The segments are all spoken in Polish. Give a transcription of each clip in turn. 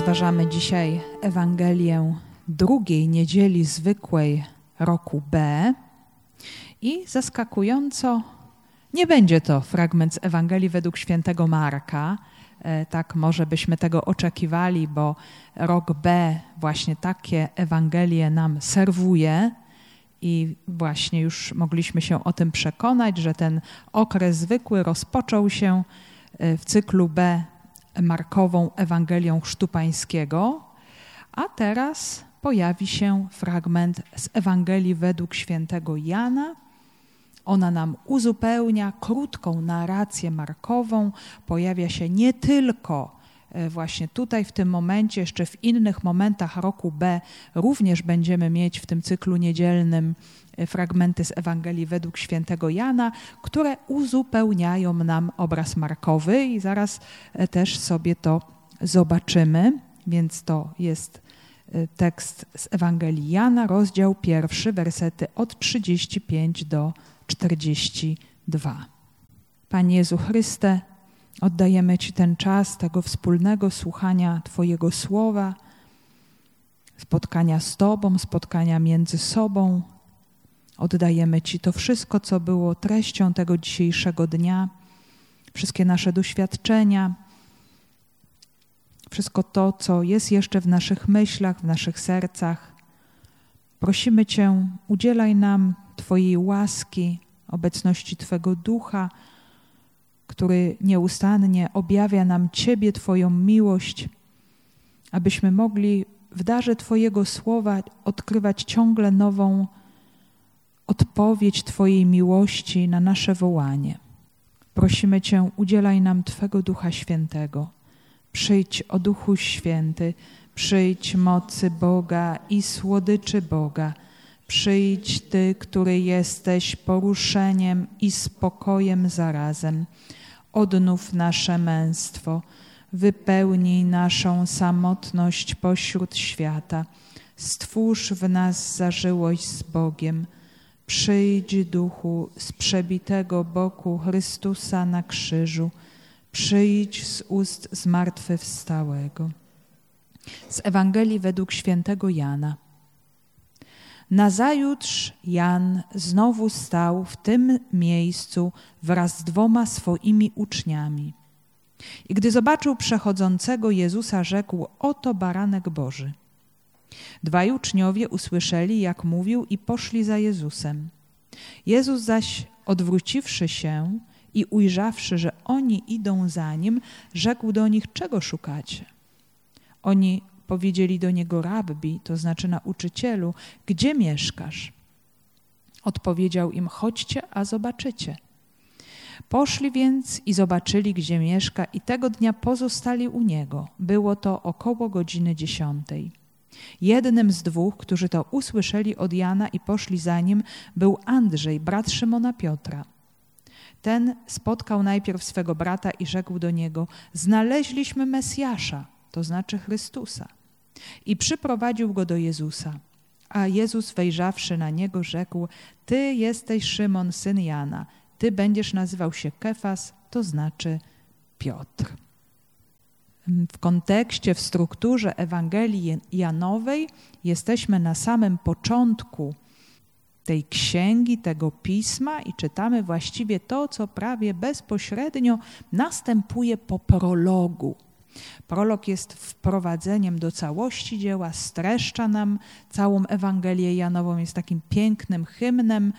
Rozważamy dzisiaj Ewangelię drugiej niedzieli zwykłej roku B i zaskakująco nie będzie to fragment z Ewangelii według świętego Marka. E, tak może byśmy tego oczekiwali, bo rok B właśnie takie Ewangelie nam serwuje i właśnie już mogliśmy się o tym przekonać, że ten okres zwykły rozpoczął się e, w cyklu B markową Ewangelią Chrztu Pańskiego, a teraz pojawi się fragment z Ewangelii według świętego Jana. Ona nam uzupełnia krótką narrację markową, pojawia się nie tylko e, właśnie tutaj w tym momencie, jeszcze w innych momentach roku B również będziemy mieć w tym cyklu niedzielnym fragmenty z Ewangelii według świętego Jana, które uzupełniają nam obraz markowy i zaraz e, też sobie to zobaczymy. Więc to jest tekst z Ewangelii Jana, rozdział pierwszy, wersety od 35 do 42. Panie Jezu Chryste, oddajemy Ci ten czas tego wspólnego słuchania Twojego słowa, spotkania z Tobą, spotkania między sobą. Oddajemy Ci to wszystko, co było treścią tego dzisiejszego dnia, wszystkie nasze doświadczenia, wszystko to, co jest jeszcze w naszych myślach, w naszych sercach. Prosimy Cię, udzielaj nam Twojej łaski, obecności Twego ducha, który nieustannie objawia nam Ciebie, Twoją miłość, abyśmy mogli w darze Twojego słowa odkrywać ciągle nową odpowiedź Twojej miłości na nasze wołanie. Prosimy Cię, udzielaj nam Twego Ducha Świętego. Przyjdź o Duchu Święty, przyjdź mocy Boga i słodyczy Boga. Przyjdź Ty, który jesteś poruszeniem i spokojem zarazem. Odnów nasze męstwo, wypełnij naszą samotność pośród świata. Stwórz w nas zażyłość z Bogiem. Przyjdź, Duchu, z przebitego boku Chrystusa na krzyżu Przyjdź z ust zmartwychwstałego. Z Ewangelii według świętego Jana. Nazajutrz Jan znowu stał w tym miejscu wraz z dwoma swoimi uczniami. I gdy zobaczył przechodzącego Jezusa, rzekł: Oto baranek Boży. Dwaj uczniowie usłyszeli, jak mówił, i poszli za Jezusem. Jezus zaś, odwróciwszy się, i ujrzawszy, że oni idą za nim, rzekł do nich, czego szukacie? Oni powiedzieli do niego, rabbi, to znaczy nauczycielu, gdzie mieszkasz? Odpowiedział im, chodźcie, a zobaczycie. Poszli więc i zobaczyli, gdzie mieszka, i tego dnia pozostali u niego. Było to około godziny dziesiątej. Jednym z dwóch, którzy to usłyszeli od Jana i poszli za nim, był Andrzej, brat Szymona Piotra. Ten spotkał najpierw swego brata i rzekł do niego: Znaleźliśmy Mesjasza, to znaczy Chrystusa. I przyprowadził go do Jezusa. A Jezus, wejrzawszy na niego, rzekł: Ty jesteś Szymon, syn Jana. Ty będziesz nazywał się Kefas, to znaczy Piotr. W kontekście, w strukturze Ewangelii Janowej jesteśmy na samym początku tej księgi, tego pisma i czytamy właściwie to, co prawie bezpośrednio następuje po prologu. Prolog jest wprowadzeniem do całości dzieła, streszcza nam całą Ewangelię Janową, jest takim pięknym hymnem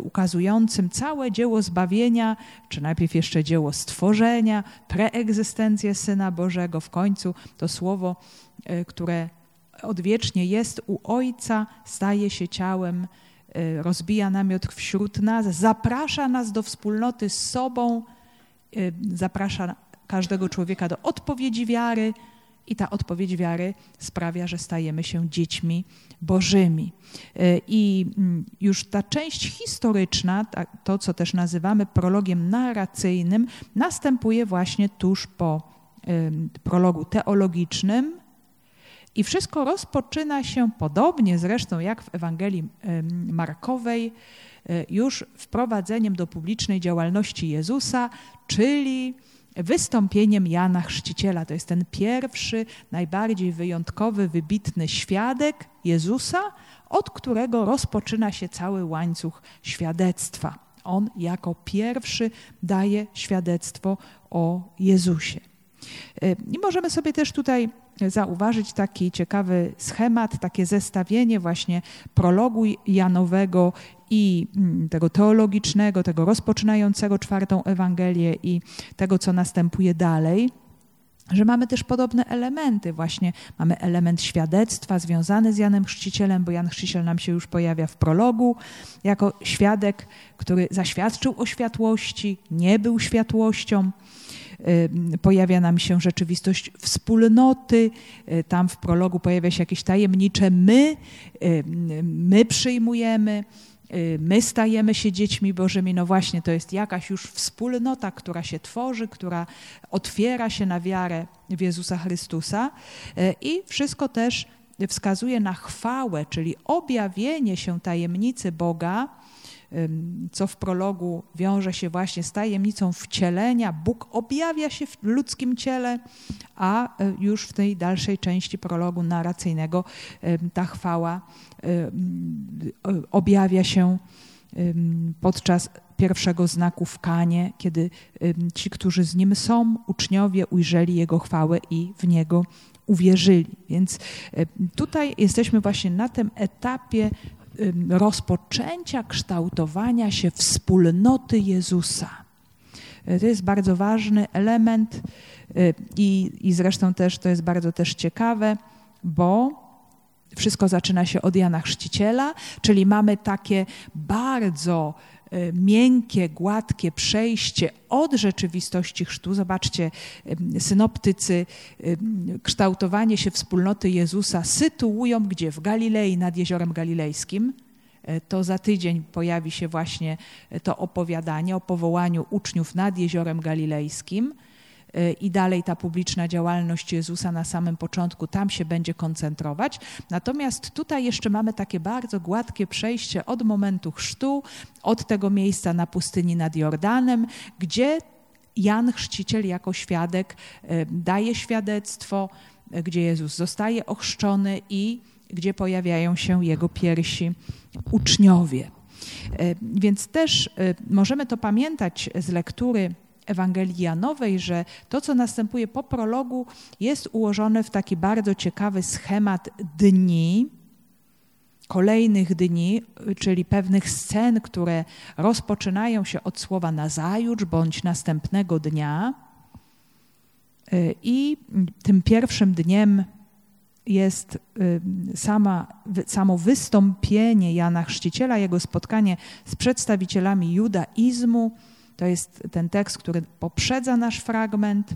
ukazującym całe dzieło zbawienia, czy najpierw jeszcze dzieło stworzenia, preegzystencję Syna Bożego, w końcu to słowo, e, które odwiecznie jest u Ojca, staje się ciałem Y, rozbija namiot wśród nas, zaprasza nas do wspólnoty z sobą, zaprasza każdego człowieka do odpowiedzi wiary i ta odpowiedź wiary sprawia, że stajemy się dziećmi bożymi. Y, I mm, już ta część historyczna, to co też nazywamy prologiem narracyjnym, następuje właśnie tuż po prologu teologicznym, i wszystko rozpoczyna się podobnie zresztą jak w Ewangelii Markowej, e, już wprowadzeniem do publicznej działalności Jezusa, czyli wystąpieniem Jana Chrzciciela. To jest ten pierwszy, najbardziej wyjątkowy, wybitny świadek Jezusa, od którego rozpoczyna się cały łańcuch świadectwa. On jako pierwszy daje świadectwo o Jezusie. Y, I możemy sobie też tutaj zauważyć taki ciekawy schemat, takie zestawienie właśnie prologu Janowego i mm, tego teologicznego, tego rozpoczynającego czwartą Ewangelię i tego, co następuje dalej że mamy też podobne elementy. Właśnie mamy element świadectwa związany z Janem Chrzcicielem, bo Jan Chrzciciel nam się już pojawia w prologu jako świadek, który zaświadczył o światłości, nie był światłością. Pojawia nam się rzeczywistość wspólnoty, y, tam w prologu pojawia się jakieś tajemnicze my, my przyjmujemy. Y, my stajemy się dziećmi Bożymi, no właśnie to jest jakaś już wspólnota, która się tworzy, która otwiera się na wiarę w Jezusa Chrystusa y, i wszystko też wskazuje na chwałę, czyli objawienie się tajemnicy Boga, co w prologu wiąże się właśnie z tajemnicą wcielenia. Bóg objawia się w ludzkim ciele, a e, już w tej dalszej części prologu narracyjnego ta chwała objawia się podczas pierwszego znaku w Kanie, kiedy ci, którzy z nim są, uczniowie ujrzeli jego chwałę i w niego uwierzyli. Więc tutaj jesteśmy właśnie na tym etapie rozpoczęcia kształtowania się wspólnoty Jezusa. E, to jest bardzo ważny element e, i, i zresztą też to jest bardzo też ciekawe, bo wszystko zaczyna się od Jana Chrzciciela, czyli mamy takie bardzo miękkie, gładkie przejście od rzeczywistości chrztu. Zobaczcie, synoptycy kształtowanie się wspólnoty Jezusa sytuują gdzie? W Galilei nad Jeziorem Galilejskim. E, to za tydzień pojawi się właśnie to opowiadanie o powołaniu uczniów nad Jeziorem Galilejskim. Y, i dalej ta publiczna działalność Jezusa na samym początku tam się będzie koncentrować. Natomiast tutaj jeszcze mamy takie bardzo gładkie przejście od momentu chrztu, od tego miejsca na pustyni nad Jordanem, gdzie Jan Chrzciciel jako świadek y, daje świadectwo, y, gdzie Jezus zostaje ochrzczony i gdzie pojawiają się jego pierwsi uczniowie. Więc też możemy to pamiętać z lektury Ewangelii Janowej, że to, co następuje po prologu, jest ułożone w taki bardzo ciekawy schemat dni, kolejnych dni, czyli pewnych scen, które rozpoczynają się od słowa nazajutrz bądź następnego dnia. I tym pierwszym dniem jest y, sama, samo wystąpienie Jana Chrzciciela, jego spotkanie z przedstawicielami judaizmu, to jest ten tekst, który poprzedza nasz fragment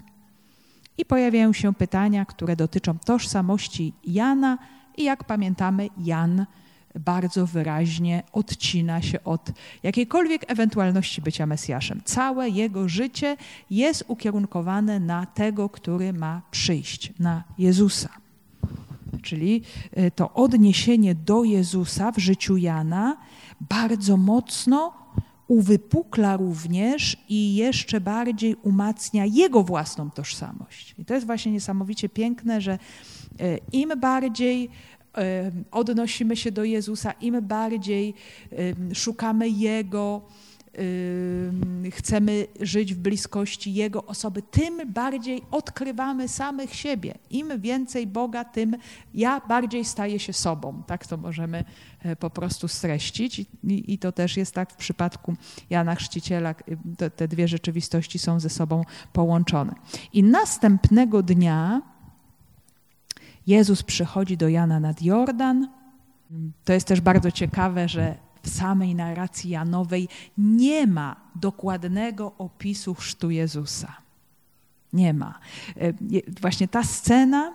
i pojawiają się pytania, które dotyczą tożsamości Jana i jak pamiętamy, Jan bardzo wyraźnie odcina się od jakiejkolwiek ewentualności bycia Mesjaszem. Całe jego życie jest ukierunkowane na tego, który ma przyjść, na Jezusa. Czyli y, to odniesienie do Jezusa w życiu Jana bardzo mocno uwypukla również i jeszcze bardziej umacnia jego własną tożsamość. I to jest właśnie niesamowicie piękne, że e, im bardziej e, odnosimy się do Jezusa, im bardziej szukamy Jego, chcemy żyć w bliskości Jego osoby, tym bardziej odkrywamy samych siebie. Im więcej Boga, tym ja bardziej staję się sobą. Tak to możemy e, po prostu streścić. I, i to też jest tak w przypadku Jana Chrzciciela. Te, te dwie rzeczywistości są ze sobą połączone. I następnego dnia Jezus przychodzi do Jana nad Jordan. To jest też bardzo ciekawe, że w samej narracji Janowej nie ma dokładnego opisu chrztu Jezusa. Nie ma. E, właśnie ta scena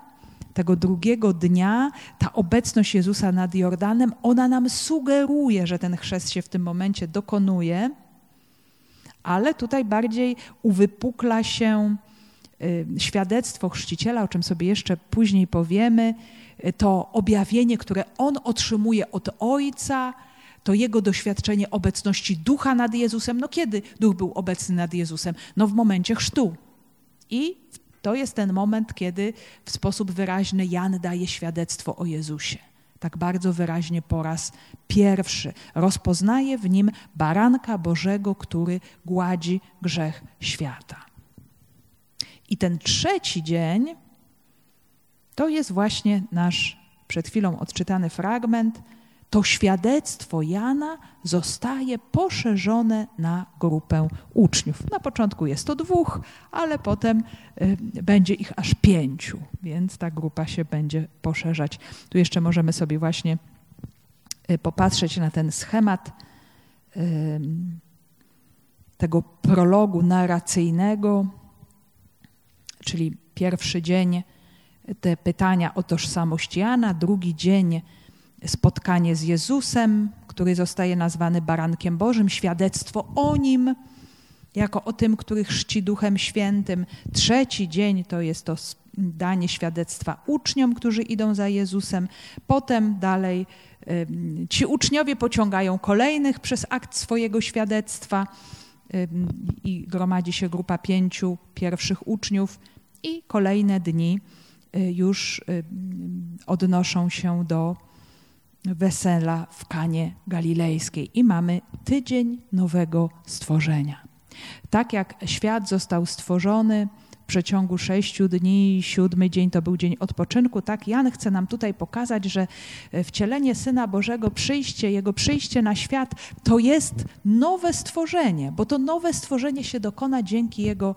tego drugiego dnia, ta obecność Jezusa nad Jordanem, ona nam sugeruje, że ten chrzest się w tym momencie dokonuje, ale tutaj bardziej uwypukla się e, świadectwo chrzciciela, o czym sobie jeszcze później powiemy, e, to objawienie, które on otrzymuje od Ojca, to jego doświadczenie obecności ducha nad Jezusem. No kiedy duch był obecny nad Jezusem? No w momencie chrztu. I to jest ten moment, kiedy w sposób wyraźny Jan daje świadectwo o Jezusie. Tak bardzo wyraźnie po raz pierwszy rozpoznaje w nim baranka Bożego, który gładzi grzech świata. I ten trzeci dzień to jest właśnie nasz przed chwilą odczytany fragment. To świadectwo Jana zostaje poszerzone na grupę uczniów. Na początku jest to dwóch, ale potem y, będzie ich aż pięciu, więc ta grupa się będzie poszerzać. Tu jeszcze możemy sobie właśnie y, popatrzeć na ten schemat y, tego prologu narracyjnego, czyli pierwszy dzień te pytania o tożsamość Jana, drugi dzień spotkanie z Jezusem, który zostaje nazwany Barankiem Bożym, świadectwo o nim, jako o tym, który chrzci Duchem Świętym. Trzeci dzień to jest to danie świadectwa uczniom, którzy idą za Jezusem. Potem dalej ci uczniowie pociągają kolejnych przez akt swojego świadectwa i gromadzi się grupa pięciu pierwszych uczniów i kolejne dni y, już odnoszą się do wesela w Kanie Galilejskiej i mamy tydzień nowego stworzenia. Tak jak świat został stworzony przeciągu sześciu dni, siódmy dzień to był dzień odpoczynku, tak Jan chce nam tutaj pokazać, że wcielenie Syna Bożego, przyjście, Jego przyjście na świat to jest nowe stworzenie, bo to nowe stworzenie się dokona dzięki Jego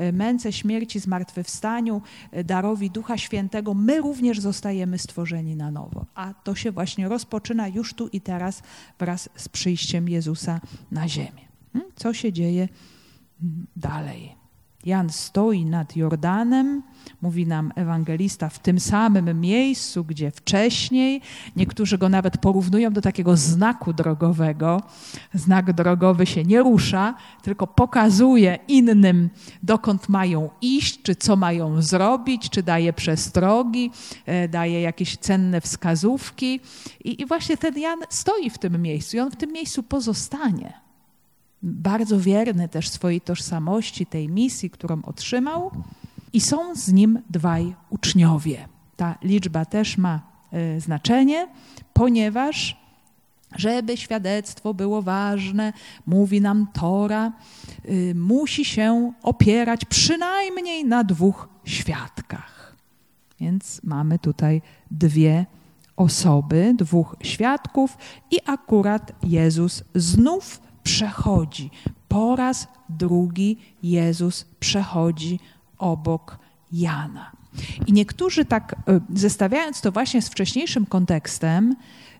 E, męce, śmierci, zmartwychwstaniu, e, darowi Ducha Świętego, my również zostajemy stworzeni na nowo. A to się właśnie rozpoczyna już tu i teraz wraz z przyjściem Jezusa na ziemię. Hmm? Co się dzieje dalej? Jan stoi nad Jordanem, mówi nam ewangelista, w tym samym miejscu, gdzie wcześniej, niektórzy go nawet porównują do takiego znaku drogowego. Znak drogowy się nie rusza, tylko pokazuje innym, dokąd mają iść, czy co mają zrobić, czy daje przestrogi, e, daje jakieś cenne wskazówki. I, i właśnie ten Jan stoi w tym miejscu i on w tym miejscu pozostanie bardzo wierny też swojej tożsamości, tej misji, którą otrzymał, i są z nim dwaj uczniowie. Ta liczba też ma y, znaczenie, ponieważ żeby świadectwo było ważne, mówi nam Tora, y, musi się opierać przynajmniej na dwóch świadkach. Więc mamy tutaj dwie osoby, dwóch świadków, i akurat Jezus znów przechodzi. Po raz drugi Jezus przechodzi obok Jana. I niektórzy tak, e, zestawiając to właśnie z wcześniejszym kontekstem,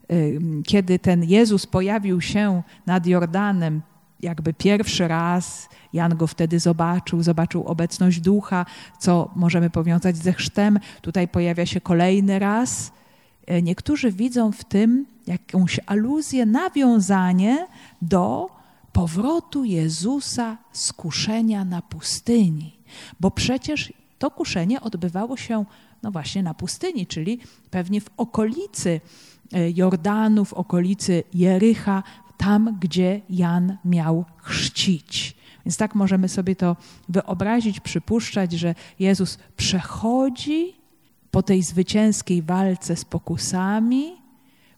e, kiedy ten Jezus pojawił się nad Jordanem jakby pierwszy raz, Jan go wtedy zobaczył, zobaczył obecność ducha, co możemy powiązać ze chrztem. Tutaj pojawia się kolejny raz. E, niektórzy widzą w tym jakąś aluzję, nawiązanie do powrotu Jezusa z kuszenia na pustyni. Bo przecież to kuszenie odbywało się no właśnie na pustyni, czyli pewnie w okolicy e, Jordanu, w okolicy Jericha, tam gdzie Jan miał chrzcić. Więc tak możemy sobie to wyobrazić, przypuszczać, że Jezus przechodzi po tej zwycięskiej walce z pokusami,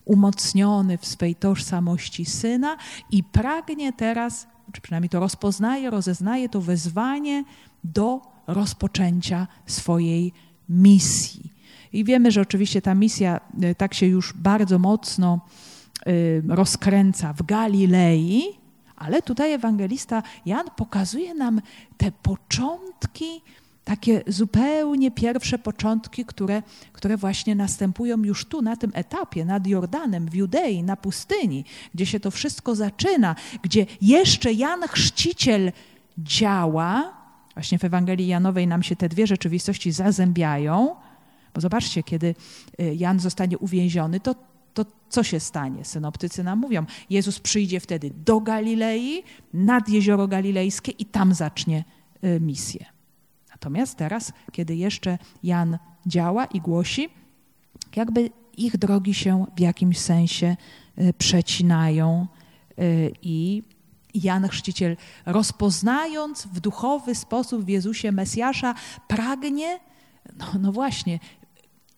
umocniony w swej tożsamości syna i pragnie teraz, czy przynajmniej to rozpoznaje, rozeznaje to wezwanie do rozpoczęcia swojej misji. I wiemy, że oczywiście ta misja y, tak się już bardzo mocno y, rozkręca w Galilei, ale tutaj ewangelista Jan pokazuje nam te początki takie zupełnie pierwsze początki, które, które właśnie następują już tu, na tym etapie, nad Jordanem, w Judei, na pustyni, gdzie się to wszystko zaczyna, gdzie jeszcze Jan Chrzciciel działa. Właśnie w Ewangelii Janowej nam się te dwie rzeczywistości zazębiają, bo zobaczcie, kiedy y, Jan zostanie uwięziony, to, to co się stanie? Synoptycy nam mówią, Jezus przyjdzie wtedy do Galilei, nad Jezioro Galilejskie i tam zacznie y, misję. Natomiast teraz, kiedy jeszcze Jan działa i głosi, jakby ich drogi się w jakimś sensie e, przecinają e, i Jan Chrzciciel, rozpoznając w duchowy sposób w Jezusie Mesjasza, pragnie, no, no właśnie,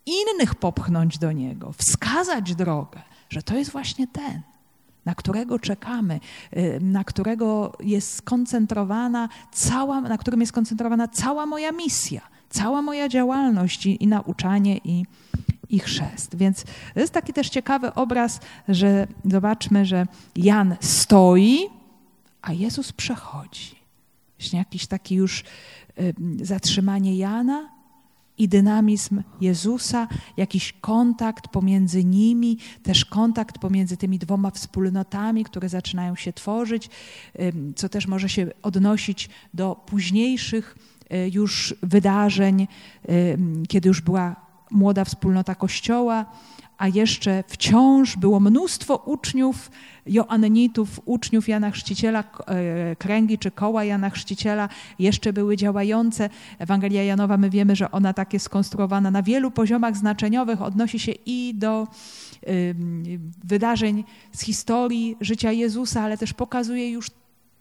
innych popchnąć do Niego, wskazać drogę, że to jest właśnie ten, na którego czekamy, y, na którego jest skoncentrowana cała, na którym jest skoncentrowana cała moja misja, cała moja działalność i, i nauczanie i, i chrzest. Więc to jest taki też ciekawy obraz, że zobaczmy, że Jan stoi, a Jezus przechodzi. Właśnie jakiś taki już y, zatrzymanie Jana i dynamizm Jezusa, jakiś kontakt pomiędzy nimi, też kontakt pomiędzy tymi dwoma wspólnotami, które zaczynają się tworzyć, co też może się odnosić do późniejszych y, już wydarzeń, kiedy już była młoda wspólnota Kościoła, a jeszcze wciąż było mnóstwo uczniów Joannitów, uczniów Jana Chrzciciela, e, kręgi czy koła Jana Chrzciciela jeszcze były działające. Ewangelia Janowa, my wiemy, że ona tak jest skonstruowana na wielu poziomach znaczeniowych, odnosi się i do wydarzeń z historii życia Jezusa, ale też pokazuje już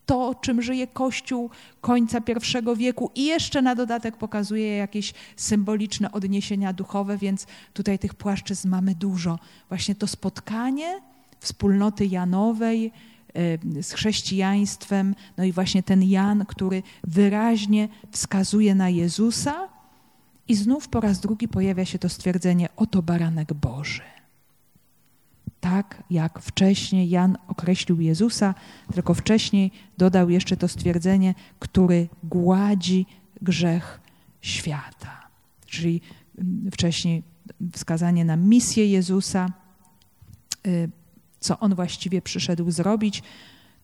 to, czym żyje Kościół końca I wieku. I jeszcze na dodatek pokazuje jakieś symboliczne odniesienia duchowe, więc tutaj tych płaszczyzn mamy dużo. Właśnie to spotkanie wspólnoty Janowej z chrześcijaństwem, no i właśnie ten Jan, który wyraźnie wskazuje na Jezusa. I znów po raz drugi pojawia się to stwierdzenie oto baranek Boży tak jak wcześniej Jan określił Jezusa, tylko wcześniej dodał jeszcze to stwierdzenie, który gładzi grzech świata. Czyli mm, wcześniej wskazanie na misję Jezusa, y, co on właściwie przyszedł zrobić.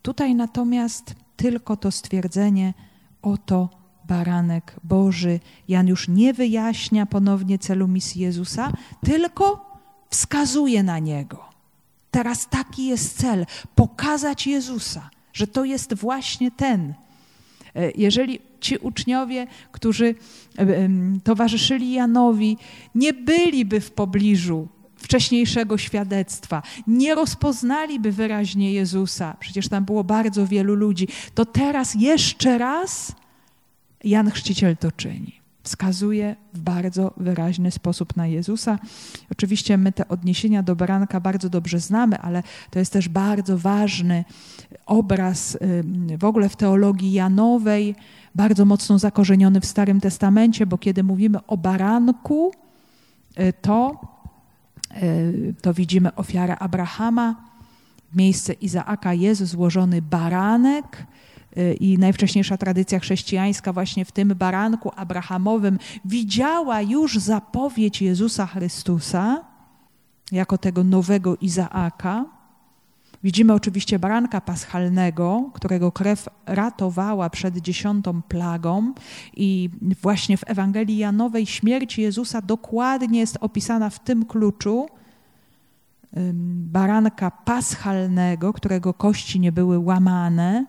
Tutaj natomiast tylko to stwierdzenie, oto baranek Boży. Jan już nie wyjaśnia ponownie celu misji Jezusa, tylko wskazuje na niego. Teraz taki jest cel pokazać Jezusa, że to jest właśnie ten. E, jeżeli ci uczniowie, którzy e, towarzyszyli Janowi, nie byliby w pobliżu wcześniejszego świadectwa, nie rozpoznaliby wyraźnie Jezusa, przecież tam było bardzo wielu ludzi, to teraz jeszcze raz Jan Chrzciciel to czyni wskazuje w bardzo wyraźny sposób na Jezusa. Oczywiście my te odniesienia do baranka bardzo dobrze znamy, ale to jest też bardzo ważny obraz w ogóle w teologii Janowej, bardzo mocno zakorzeniony w Starym Testamencie, bo kiedy mówimy o baranku, y, to, y, to widzimy ofiarę Abrahama, w miejsce Izaaka jest złożony baranek, i najwcześniejsza tradycja chrześcijańska właśnie w tym baranku abrahamowym. Widziała już zapowiedź Jezusa Chrystusa jako tego nowego Izaaka. Widzimy oczywiście baranka paschalnego, którego krew ratowała przed dziesiątą plagą. I właśnie w Ewangelii Janowej śmierć Jezusa dokładnie jest opisana w tym kluczu baranka paschalnego, którego kości nie były łamane,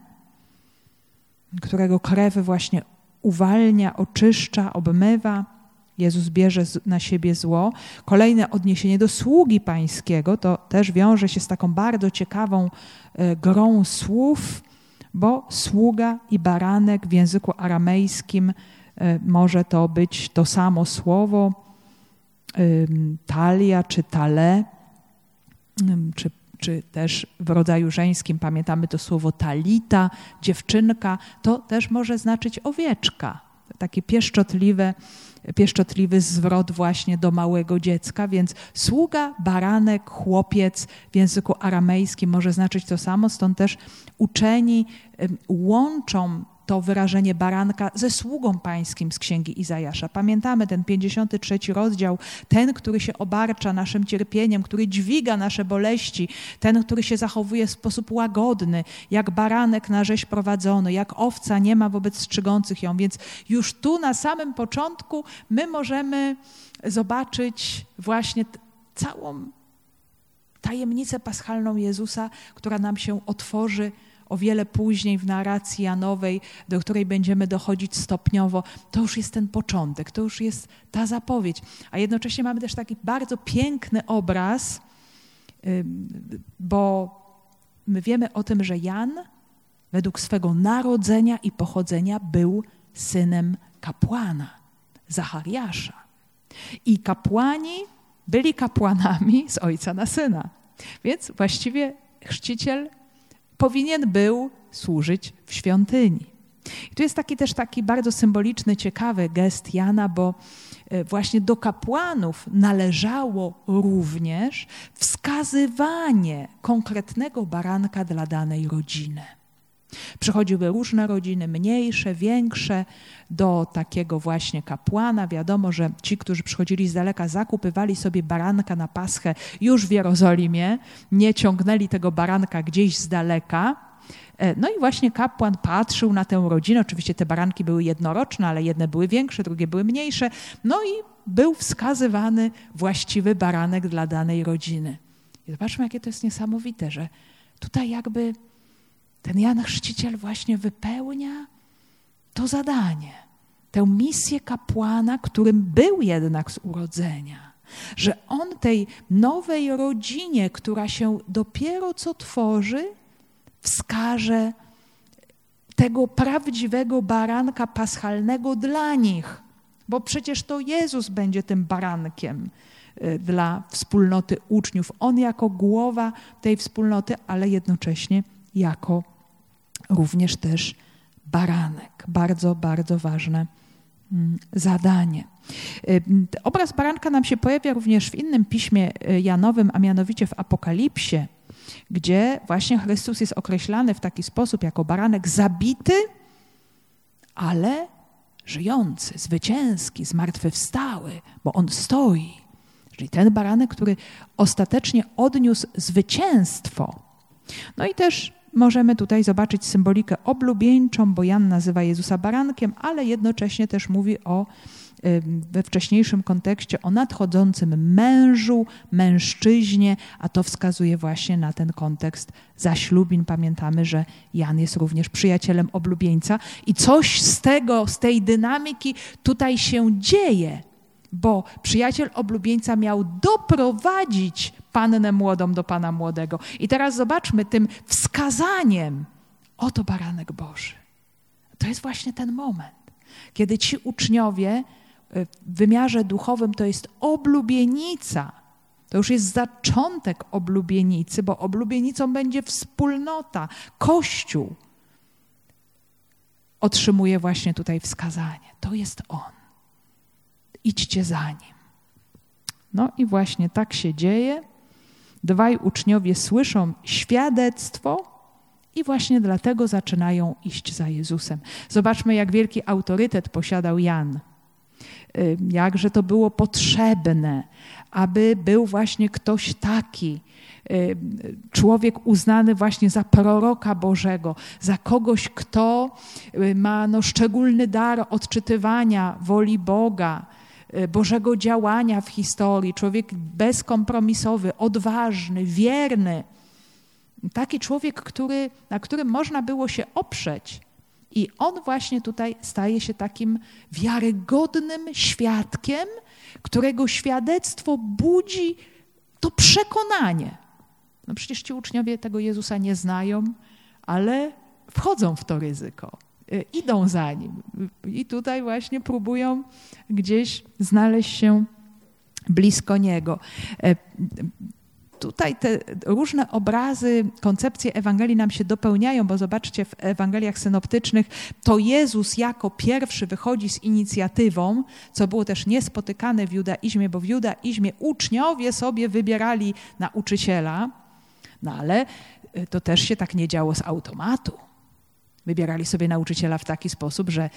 którego krew właśnie uwalnia, oczyszcza, obmywa. Jezus bierze na siebie zło. Kolejne odniesienie do sługi pańskiego to też wiąże się z taką bardzo ciekawą e, grą słów, bo sługa i baranek w języku aramejskim e, może to być to samo słowo, talia czy tale, czy czy też w rodzaju żeńskim pamiętamy to słowo talita, dziewczynka, to też może znaczyć owieczka. Takie pieszczotliwe, pieszczotliwy zwrot właśnie do małego dziecka, więc sługa, baranek, chłopiec w języku aramejskim może znaczyć to samo, stąd też uczeni łączą to wyrażenie baranka ze sługą pańskim z księgi Izajasza. Pamiętamy ten 53 rozdział, ten, który się obarcza naszym cierpieniem, który dźwiga nasze boleści, ten, który się zachowuje w sposób łagodny, jak baranek na rzeź prowadzony, jak owca nie ma wobec strzygących ją. Więc już tu na samym początku my możemy zobaczyć właśnie całą tajemnicę paschalną Jezusa, która nam się otworzy o wiele później w narracji Janowej, do której będziemy dochodzić stopniowo, to już jest ten początek, to już jest ta zapowiedź. A jednocześnie mamy też taki bardzo piękny obraz, bo my wiemy o tym, że Jan według swego narodzenia i pochodzenia był synem kapłana, Zachariasza. I kapłani byli kapłanami z ojca na syna. Więc właściwie chrzciciel powinien był służyć w świątyni. I tu jest taki też taki bardzo symboliczny, ciekawy gest Jana, bo e, właśnie do kapłanów należało również wskazywanie konkretnego baranka dla danej rodziny. Przychodziły różne rodziny, mniejsze, większe, do takiego właśnie kapłana. Wiadomo, że ci, którzy przychodzili z daleka, zakupywali sobie baranka na paschę już w Jerozolimie, nie ciągnęli tego baranka gdzieś z daleka. E, no i właśnie kapłan patrzył na tę rodzinę. Oczywiście te baranki były jednoroczne, ale jedne były większe, drugie były mniejsze. No i był wskazywany właściwy baranek dla danej rodziny. I zobaczmy, jakie to jest niesamowite, że tutaj jakby ten Jan Chrzciciel właśnie wypełnia to zadanie, tę misję kapłana, którym był jednak z urodzenia. Że on tej nowej rodzinie, która się dopiero co tworzy, wskaże tego prawdziwego baranka paschalnego dla nich, bo przecież to Jezus będzie tym barankiem y, dla wspólnoty uczniów. On jako głowa tej wspólnoty, ale jednocześnie jako również też baranek. Bardzo, bardzo ważne mm, zadanie. Y, obraz baranka nam się pojawia również w innym piśmie y, Janowym, a mianowicie w Apokalipsie, gdzie właśnie Chrystus jest określany w taki sposób jako baranek zabity, ale żyjący, zwycięski, zmartwychwstały, bo on stoi. Czyli ten baranek, który ostatecznie odniósł zwycięstwo. No i też możemy tutaj zobaczyć symbolikę oblubieńczą, bo Jan nazywa Jezusa barankiem, ale jednocześnie też mówi o we wcześniejszym kontekście o nadchodzącym mężu, mężczyźnie, a to wskazuje właśnie na ten kontekst zaślubin. Pamiętamy, że Jan jest również przyjacielem oblubieńca i coś z tego, z tej dynamiki tutaj się dzieje bo przyjaciel oblubieńca miał doprowadzić pannę młodą do pana młodego. I teraz zobaczmy tym wskazaniem, oto baranek Boży. To jest właśnie ten moment, kiedy ci uczniowie y, w wymiarze duchowym to jest oblubienica. To już jest zaczątek oblubienicy, bo oblubienicą będzie wspólnota, Kościół. Otrzymuje właśnie tutaj wskazanie. To jest On idźcie za nim. No i właśnie tak się dzieje. Dwaj uczniowie słyszą świadectwo i właśnie dlatego zaczynają iść za Jezusem. Zobaczmy, jak wielki autorytet posiadał Jan. Jakże to było potrzebne, aby był właśnie ktoś taki, człowiek uznany właśnie za proroka Bożego, za kogoś, kto y, ma no, szczególny dar odczytywania woli Boga, Bożego działania w historii, człowiek bezkompromisowy, odważny, wierny. Taki człowiek, który, na którym można było się oprzeć. I on właśnie tutaj staje się takim wiarygodnym świadkiem, którego świadectwo budzi to przekonanie. No przecież ci uczniowie tego Jezusa nie znają, ale wchodzą w to ryzyko. Y, idą za nim. I tutaj właśnie próbują gdzieś znaleźć się blisko niego. E, tutaj te różne obrazy, koncepcje Ewangelii nam się dopełniają, bo zobaczcie, w Ewangeliach synoptycznych to Jezus jako pierwszy wychodzi z inicjatywą, co było też niespotykane w judaizmie, bo w judaizmie uczniowie sobie wybierali nauczyciela, no ale to też się tak nie działo z automatu. Wybierali sobie nauczyciela w taki sposób, że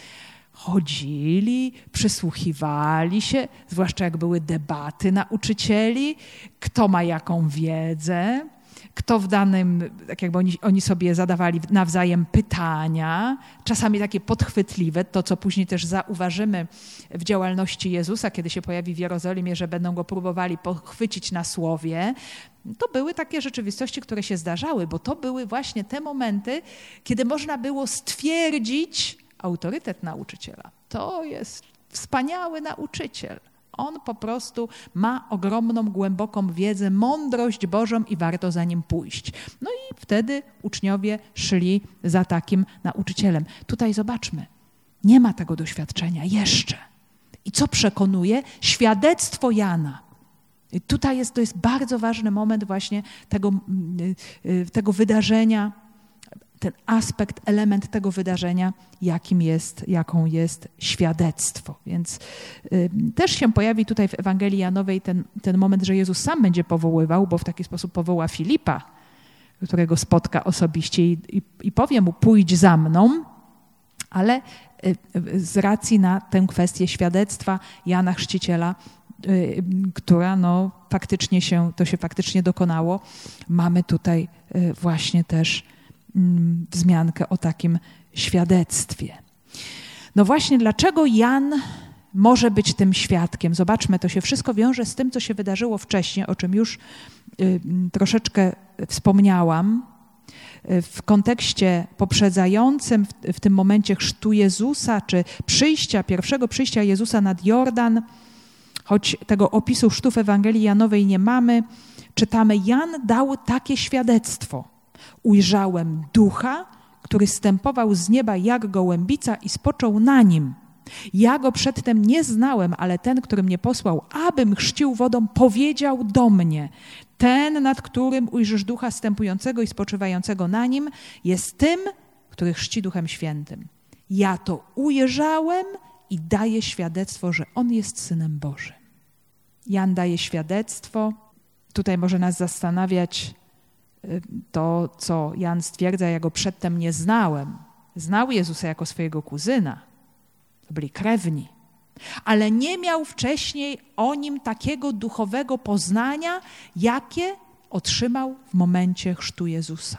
chodzili, przysłuchiwali się, zwłaszcza jak były debaty nauczycieli, kto ma jaką wiedzę, kto w danym, tak jakby oni, oni sobie zadawali nawzajem pytania, czasami takie podchwytliwe, to co później też zauważymy w działalności Jezusa, kiedy się pojawi w Jerozolimie, że będą go próbowali pochwycić na słowie. To były takie rzeczywistości, które się zdarzały, bo to były właśnie te momenty, kiedy można było stwierdzić autorytet nauczyciela. To jest wspaniały nauczyciel. On po prostu ma ogromną, głęboką wiedzę, mądrość Bożą i warto za nim pójść. No i wtedy uczniowie szli za takim nauczycielem. Tutaj zobaczmy, nie ma tego doświadczenia jeszcze. I co przekonuje? Świadectwo Jana. Tutaj jest, to jest bardzo ważny moment właśnie tego, y, y, tego wydarzenia, ten aspekt, element tego wydarzenia, jakim jest, jaką jest świadectwo. Więc y, też się pojawi tutaj w Ewangelii Janowej ten, ten moment, że Jezus sam będzie powoływał, bo w taki sposób powoła Filipa, którego spotka osobiście i, i, i powie mu: pójdź za mną, ale y, z racji na tę kwestię świadectwa Jana Chrzciciela, y, która no, faktycznie się, to się faktycznie dokonało, mamy tutaj y, właśnie też wzmiankę o takim świadectwie. No właśnie, dlaczego Jan może być tym świadkiem? Zobaczmy, to się wszystko wiąże z tym, co się wydarzyło wcześniej, o czym już troszeczkę wspomniałam w kontekście poprzedzającym, w, w tym momencie chrztu Jezusa, czy przyjścia, pierwszego przyjścia Jezusa nad Jordan, choć tego opisu chrztu w Ewangelii Janowej nie mamy, czytamy, Jan dał takie świadectwo. Ujrzałem ducha, który stępował z nieba jak gołębica i spoczął na nim. Ja go przedtem nie znałem, ale ten, który mnie posłał, abym chrzcił wodą, powiedział do mnie: ten, nad którym ujrzysz ducha stępującego i spoczywającego na nim, jest tym, który chrzci Duchem Świętym. Ja to ujrzałem i daję świadectwo, że On jest Synem Bożym. Jan daje świadectwo. Tutaj może nas zastanawiać to, co Jan stwierdza, ja go przedtem nie znałem. Znał Jezusa jako swojego kuzyna. Byli krewni ale nie miał wcześniej o nim takiego duchowego poznania, jakie otrzymał w momencie chrztu Jezusa.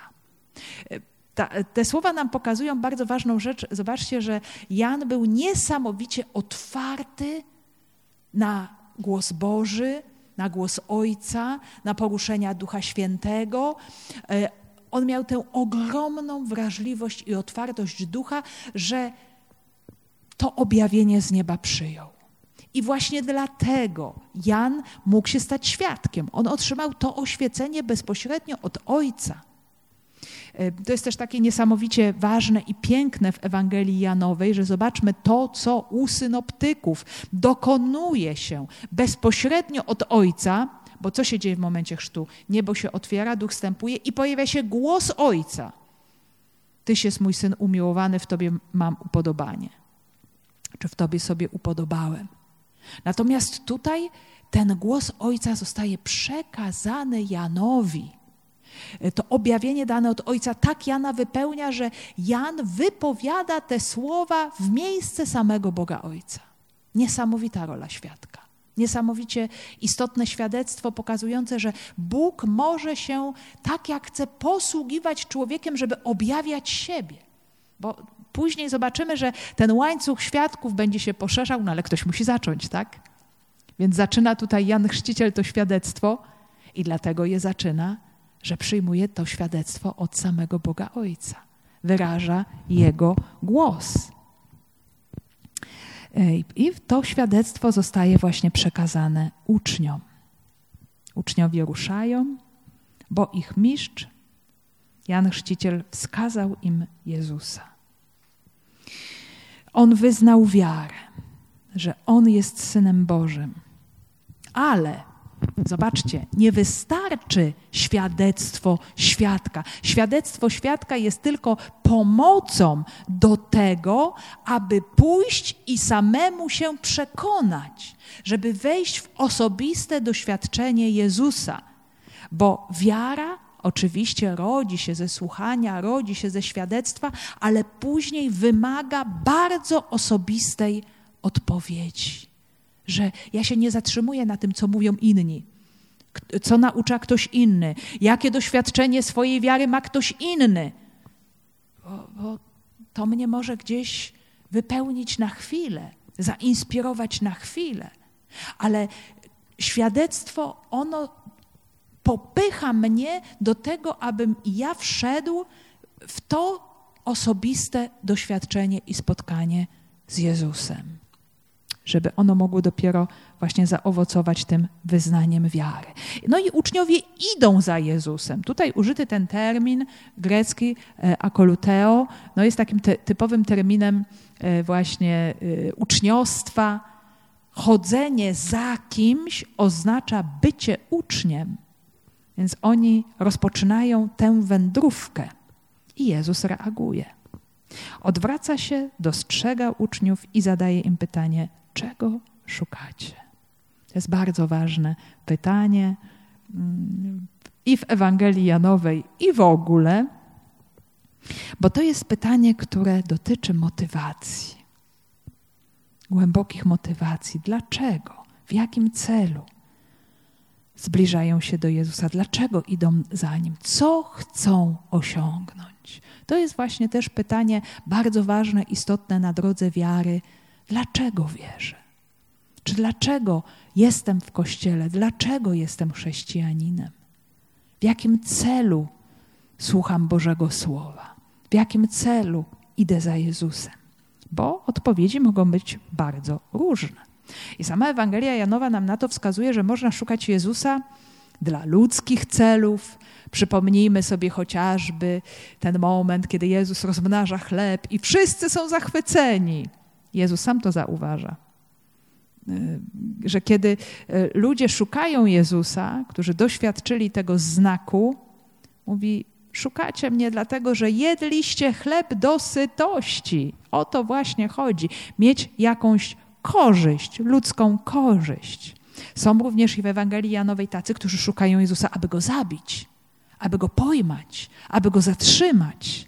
Ta, te słowa nam pokazują bardzo ważną rzecz. Zobaczcie, że Jan był niesamowicie otwarty na głos Boży, na głos Ojca, na poruszenia Ducha Świętego. E, on miał tę ogromną wrażliwość i otwartość ducha, że to objawienie z nieba przyjął. I właśnie dlatego Jan mógł się stać świadkiem. On otrzymał to oświecenie bezpośrednio od Ojca. E, to jest też takie niesamowicie ważne i piękne w Ewangelii Janowej, że zobaczmy to, co u synoptyków dokonuje się bezpośrednio od Ojca, bo co się dzieje w momencie chrztu? Niebo się otwiera, duch wstępuje i pojawia się głos Ojca. Tyś jest mój syn umiłowany, w Tobie mam upodobanie czy w Tobie sobie upodobałem. Natomiast tutaj ten głos Ojca zostaje przekazany Janowi. To objawienie dane od Ojca tak Jana wypełnia, że Jan wypowiada te słowa w miejsce samego Boga Ojca. Niesamowita rola świadka. Niesamowicie istotne świadectwo pokazujące, że Bóg może się tak jak chce posługiwać człowiekiem, żeby objawiać siebie. Bo Później zobaczymy, że ten łańcuch świadków będzie się poszerzał, no ale ktoś musi zacząć, tak? Więc zaczyna tutaj Jan Chrzciciel to świadectwo i dlatego je zaczyna, że przyjmuje to świadectwo od samego Boga Ojca. Wyraża Jego głos. I to świadectwo zostaje właśnie przekazane uczniom. Uczniowie ruszają, bo ich mistrz, Jan Chrzciciel, wskazał im Jezusa. On wyznał wiarę, że On jest Synem Bożym. Ale Zobaczcie, nie wystarczy świadectwo świadka. Świadectwo świadka jest tylko pomocą do tego, aby pójść i samemu się przekonać, żeby wejść w osobiste doświadczenie Jezusa. Bo wiara Oczywiście rodzi się ze słuchania, rodzi się ze świadectwa, ale później wymaga bardzo osobistej odpowiedzi. Że ja się nie zatrzymuję na tym, co mówią inni, co naucza ktoś inny, jakie doświadczenie swojej wiary ma ktoś inny. Bo, bo to mnie może gdzieś wypełnić na chwilę, zainspirować na chwilę. Ale świadectwo, ono popycha mnie do tego, abym ja wszedł w to osobiste doświadczenie i spotkanie z Jezusem. Żeby ono mogło dopiero właśnie zaowocować tym wyznaniem wiary. No i uczniowie idą za Jezusem. Tutaj użyty ten termin grecki e, akoluteo, no jest takim ty typowym terminem e, właśnie e, uczniostwa. Chodzenie za kimś oznacza bycie uczniem. Więc oni rozpoczynają tę wędrówkę i Jezus reaguje. Odwraca się, dostrzega uczniów i zadaje im pytanie: czego szukacie? To jest bardzo ważne pytanie mm, i w Ewangelii Janowej, i w ogóle, bo to jest pytanie, które dotyczy motywacji, głębokich motywacji. Dlaczego? W jakim celu? zbliżają się do Jezusa, dlaczego idą za Nim, co chcą osiągnąć. To jest właśnie też pytanie bardzo ważne, istotne na drodze wiary. Dlaczego wierzę? Czy dlaczego jestem w kościele? Dlaczego jestem chrześcijaninem? W jakim celu słucham Bożego Słowa? W jakim celu idę za Jezusem? Bo odpowiedzi mogą być bardzo różne. I sama Ewangelia Janowa nam na to wskazuje, że można szukać Jezusa dla ludzkich celów. Przypomnijmy sobie chociażby ten moment, kiedy Jezus rozmnaża chleb i wszyscy są zachwyceni. Jezus sam to zauważa. Y, że kiedy y, ludzie szukają Jezusa, którzy doświadczyli tego znaku, mówi: Szukacie mnie dlatego, że jedliście chleb do sytości. O to właśnie chodzi. Mieć jakąś korzyść, ludzką korzyść. Są również i w Ewangelii Janowej tacy, którzy szukają Jezusa, aby go zabić, aby go pojmać, aby go zatrzymać.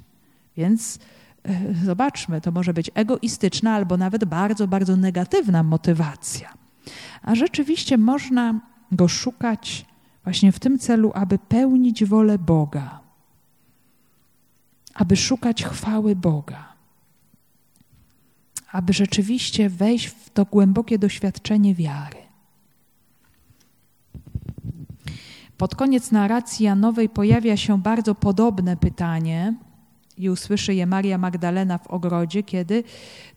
Więc zobaczmy, to może być egoistyczna albo nawet bardzo, bardzo negatywna motywacja. A rzeczywiście można go szukać właśnie w tym celu, aby pełnić wolę Boga, aby szukać chwały Boga aby rzeczywiście wejść w to głębokie doświadczenie wiary. Pod koniec narracji Janowej pojawia się bardzo podobne pytanie i usłyszy je Maria Magdalena w ogrodzie, kiedy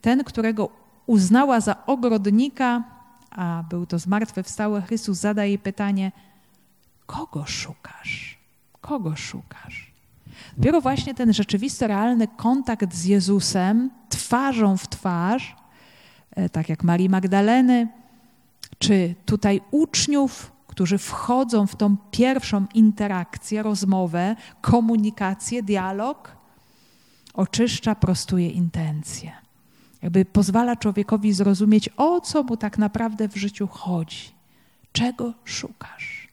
ten, którego uznała za ogrodnika, a był to zmartwychwstały Chrystus, zada jej pytanie: Kogo szukasz? Kogo szukasz? Dopiero właśnie ten rzeczywisty, realny kontakt z Jezusem, twarzą w twarz, e, tak jak Marii Magdaleny, czy tutaj uczniów, którzy wchodzą w tą pierwszą interakcję, rozmowę, komunikację, dialog, oczyszcza, prostuje intencje. Jakby pozwala człowiekowi zrozumieć, o co mu tak naprawdę w życiu chodzi, czego szukasz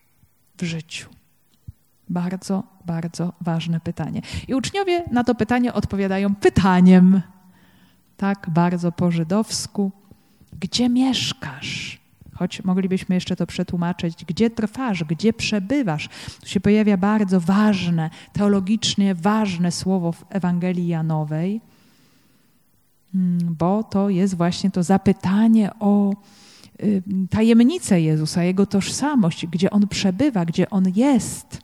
w życiu. Bardzo, bardzo ważne pytanie. I uczniowie na to pytanie odpowiadają pytaniem. Tak, bardzo po żydowsku. Gdzie mieszkasz? Choć moglibyśmy jeszcze to przetłumaczyć, gdzie trwasz, gdzie przebywasz. Tu się pojawia bardzo ważne, teologicznie ważne słowo w Ewangelii Janowej, hmm, bo to jest właśnie to zapytanie o y, tajemnicę Jezusa, Jego tożsamość, gdzie On przebywa, gdzie On jest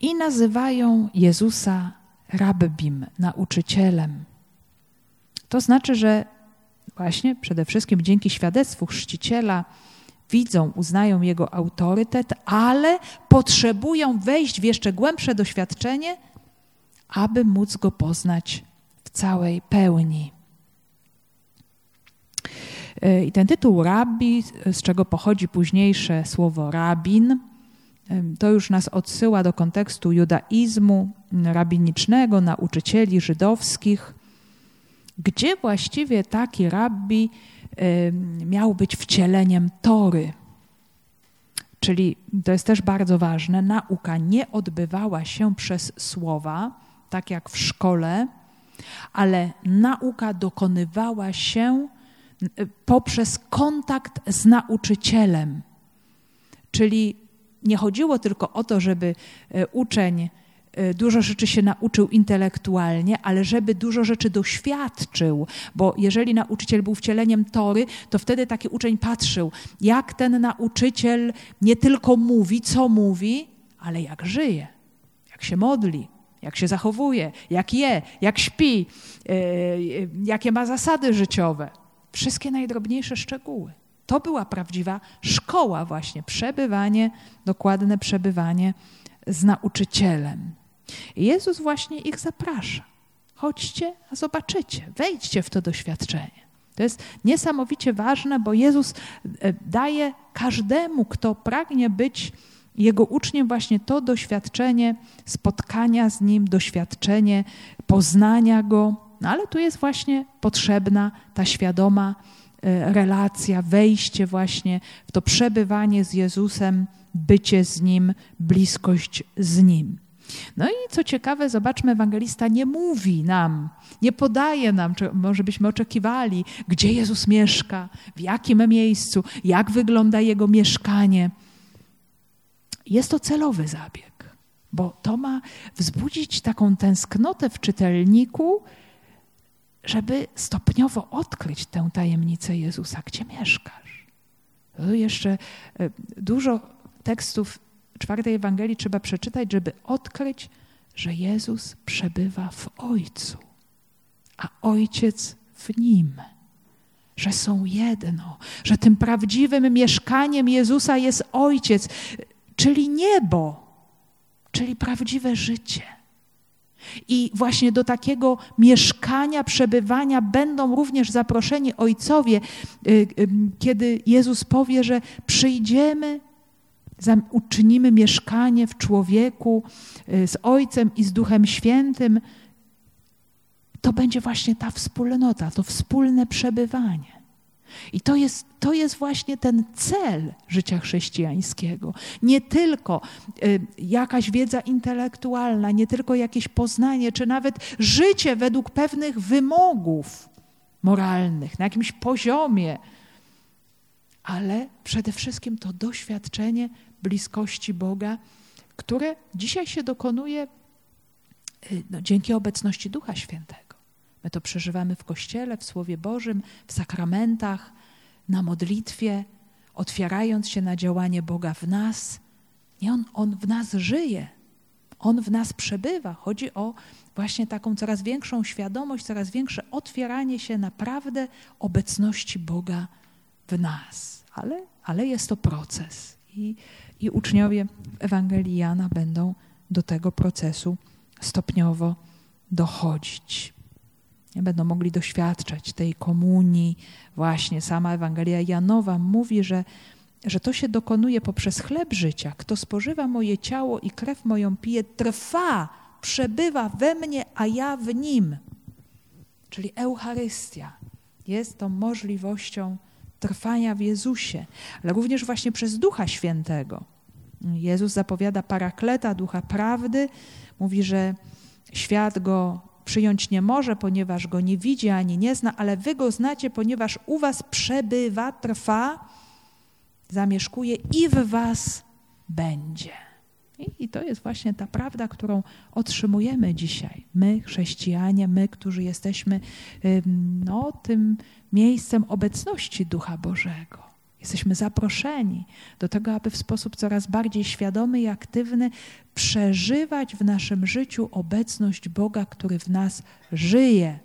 i nazywają Jezusa rabbim, nauczycielem. To znaczy, że właśnie przede wszystkim dzięki świadectwu chrzciciela widzą, uznają jego autorytet, ale potrzebują wejść w jeszcze głębsze doświadczenie, aby móc go poznać w całej pełni. I ten tytuł rabbi, z czego pochodzi późniejsze słowo rabin, to już nas odsyła do kontekstu judaizmu rabinicznego, nauczycieli żydowskich, gdzie właściwie taki rabbi miał być wcieleniem Tory. Czyli to jest też bardzo ważne, nauka nie odbywała się przez słowa, tak jak w szkole, ale nauka dokonywała się poprzez kontakt z nauczycielem. Czyli nie chodziło tylko o to, żeby e, uczeń dużo rzeczy się nauczył intelektualnie, ale żeby dużo rzeczy doświadczył, bo jeżeli nauczyciel był wcieleniem tory, to wtedy taki uczeń patrzył, jak ten nauczyciel nie tylko mówi, co mówi, ale jak żyje, jak się modli, jak się zachowuje, jak je, jak śpi, e, jakie ma zasady życiowe. wszystkie najdrobniejsze szczegóły. To była prawdziwa szkoła, właśnie przebywanie, dokładne przebywanie z nauczycielem. I Jezus właśnie ich zaprasza. Chodźcie, a zobaczycie, wejdźcie w to doświadczenie. To jest niesamowicie ważne, bo Jezus e, daje każdemu, kto pragnie być jego uczniem, właśnie to doświadczenie spotkania z nim, doświadczenie poznania go. No ale tu jest właśnie potrzebna ta świadoma e, relacja, wejście właśnie w to przebywanie z Jezusem, bycie z nim, bliskość z nim. No i co ciekawe, zobaczmy, ewangelista nie mówi nam, nie podaje nam, może byśmy oczekiwali, gdzie Jezus mieszka, w jakim miejscu, jak wygląda jego mieszkanie. Jest to celowy zabieg, bo to ma wzbudzić taką tęsknotę w czytelniku, żeby stopniowo odkryć tę tajemnicę Jezusa, gdzie mieszkasz. To jeszcze e, dużo tekstów czwartej Ewangelii trzeba przeczytać, żeby odkryć, że Jezus przebywa w Ojcu, a Ojciec w Nim. Że są jedno, że tym prawdziwym mieszkaniem Jezusa jest Ojciec, czyli niebo, czyli prawdziwe życie. I właśnie do takiego mieszkania, przebywania będą również zaproszeni ojcowie, y, y, kiedy Jezus powie, że przyjdziemy uczynimy mieszkanie w człowieku y, z Ojcem i z Duchem Świętym, to będzie właśnie ta wspólnota, to wspólne przebywanie. I to jest, to jest właśnie ten cel życia chrześcijańskiego. Nie tylko y, jakaś wiedza intelektualna, nie tylko jakieś poznanie, czy nawet życie według pewnych wymogów moralnych, na jakimś poziomie, ale przede wszystkim to doświadczenie bliskości Boga, które dzisiaj się dokonuje y, no, dzięki obecności Ducha Świętego. My to przeżywamy w Kościele, w Słowie Bożym, w sakramentach, na modlitwie, otwierając się na działanie Boga w nas. Nie on, on w nas żyje, on w nas przebywa. Chodzi o właśnie taką coraz większą świadomość, coraz większe otwieranie się naprawdę obecności Boga w nas. Ale, ale jest to proces. I i uczniowie Ewangelii Jana będą do tego procesu stopniowo dochodzić. Będą mogli doświadczać tej komunii. Właśnie sama Ewangelia Janowa mówi, że, że to się dokonuje poprzez chleb życia. Kto spożywa moje ciało i krew moją pije, trwa, przebywa we mnie, a ja w nim. Czyli Eucharystia jest tą możliwością trwania w Jezusie, ale również właśnie przez Ducha Świętego. Jezus zapowiada parakleta, ducha prawdy, mówi, że świat go przyjąć nie może, ponieważ go nie widzi ani nie zna, ale wy go znacie, ponieważ u was przebywa, trwa, zamieszkuje i w was będzie. I, to jest właśnie ta prawda, którą otrzymujemy dzisiaj. My, chrześcijanie, my, którzy jesteśmy no, tym miejscem obecności Ducha Bożego. Jesteśmy zaproszeni do tego, aby w sposób coraz bardziej świadomy i aktywny przeżywać w naszym życiu obecność Boga, który w nas żyje.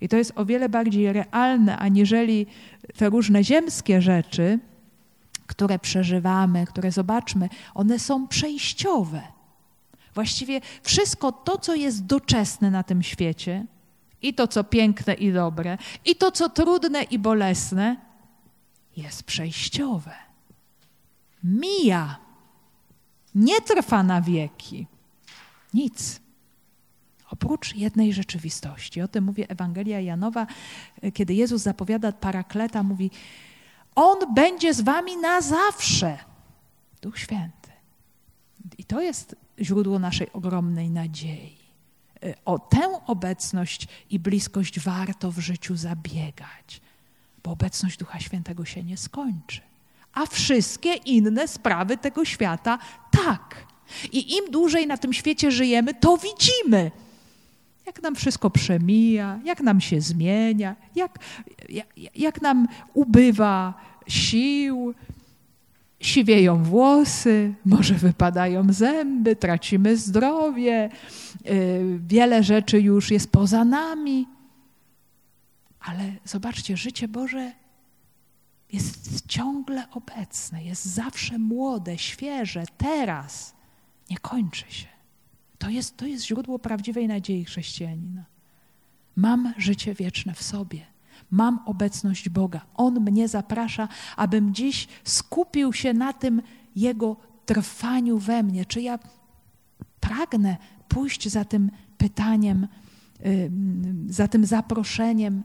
I to jest o wiele bardziej realne, aniżeli te różne ziemskie rzeczy, które przeżywamy, które zobaczmy, one są przejściowe. Właściwie wszystko to, co jest doczesne na tym świecie, i to, co piękne i dobre, i to, co trudne i bolesne, jest przejściowe. Mija. Nie trwa na wieki. Nic. Oprócz jednej rzeczywistości. O tym mówi Ewangelia Janowa, kiedy Jezus zapowiada parakleta, mówi: On będzie z wami na zawsze. Duch Święty. I to jest źródło naszej ogromnej nadziei. O tę obecność i bliskość warto w życiu zabiegać bo obecność Ducha Świętego się nie skończy. A wszystkie inne sprawy tego świata tak. I im dłużej na tym świecie żyjemy, to widzimy, jak nam wszystko przemija, jak nam się zmienia, jak, jak, nam ubywa sił, siwieją włosy, może wypadają zęby, tracimy zdrowie, yy, wiele rzeczy już jest poza nami Ale zobaczcie, życie Boże jest ciągle obecne, jest zawsze młode, świeże, teraz. Nie kończy się. To jest, to jest źródło prawdziwej nadziei chrześcijanina. Mam życie wieczne w sobie. Mam obecność Boga. On mnie zaprasza, abym dziś skupił się na tym Jego trwaniu we mnie. Czy ja pragnę pójść za tym pytaniem, za tym zaproszeniem,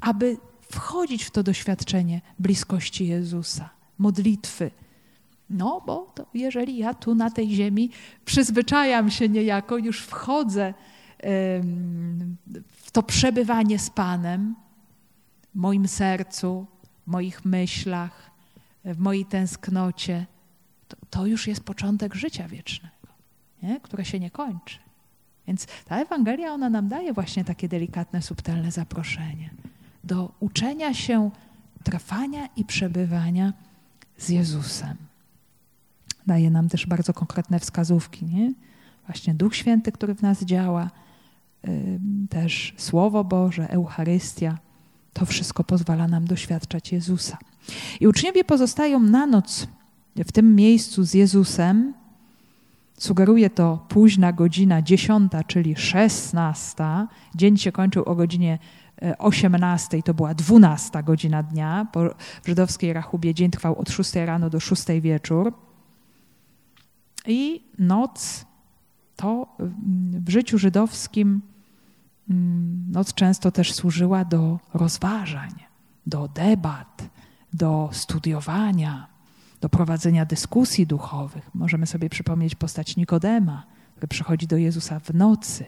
aby wchodzić w to doświadczenie bliskości Jezusa, modlitwy. No, bo to jeżeli ja tu na tej ziemi przyzwyczajam się niejako, już wchodzę w to przebywanie z Panem, w moim sercu, w moich myślach, w mojej tęsknocie, to, to już jest początek życia wiecznego, nie? które się nie kończy. Więc ta Ewangelia, ona nam daje właśnie takie delikatne, subtelne zaproszenie do uczenia się trwania i przebywania z Jezusem. Daje nam też bardzo konkretne wskazówki, nie? Właśnie Duch Święty, który w nas działa, też Słowo Boże, Eucharystia. To wszystko pozwala nam doświadczać Jezusa. I uczniowie pozostają na noc w tym miejscu z Jezusem. Sugeruje to późna godzina dziesiąta, czyli szesnasta. Dzień się kończył o godzinie 18 to była 12 godzina dnia. Po, żydowskiej rachubie dzień trwał od 6 rano do 6 wieczór. I noc to w życiu żydowskim mm, noc często też służyła do rozważań, do debat, do studiowania, do prowadzenia dyskusji duchowych. Możemy sobie przypomnieć postać Nikodema, który przychodzi do Jezusa w nocy.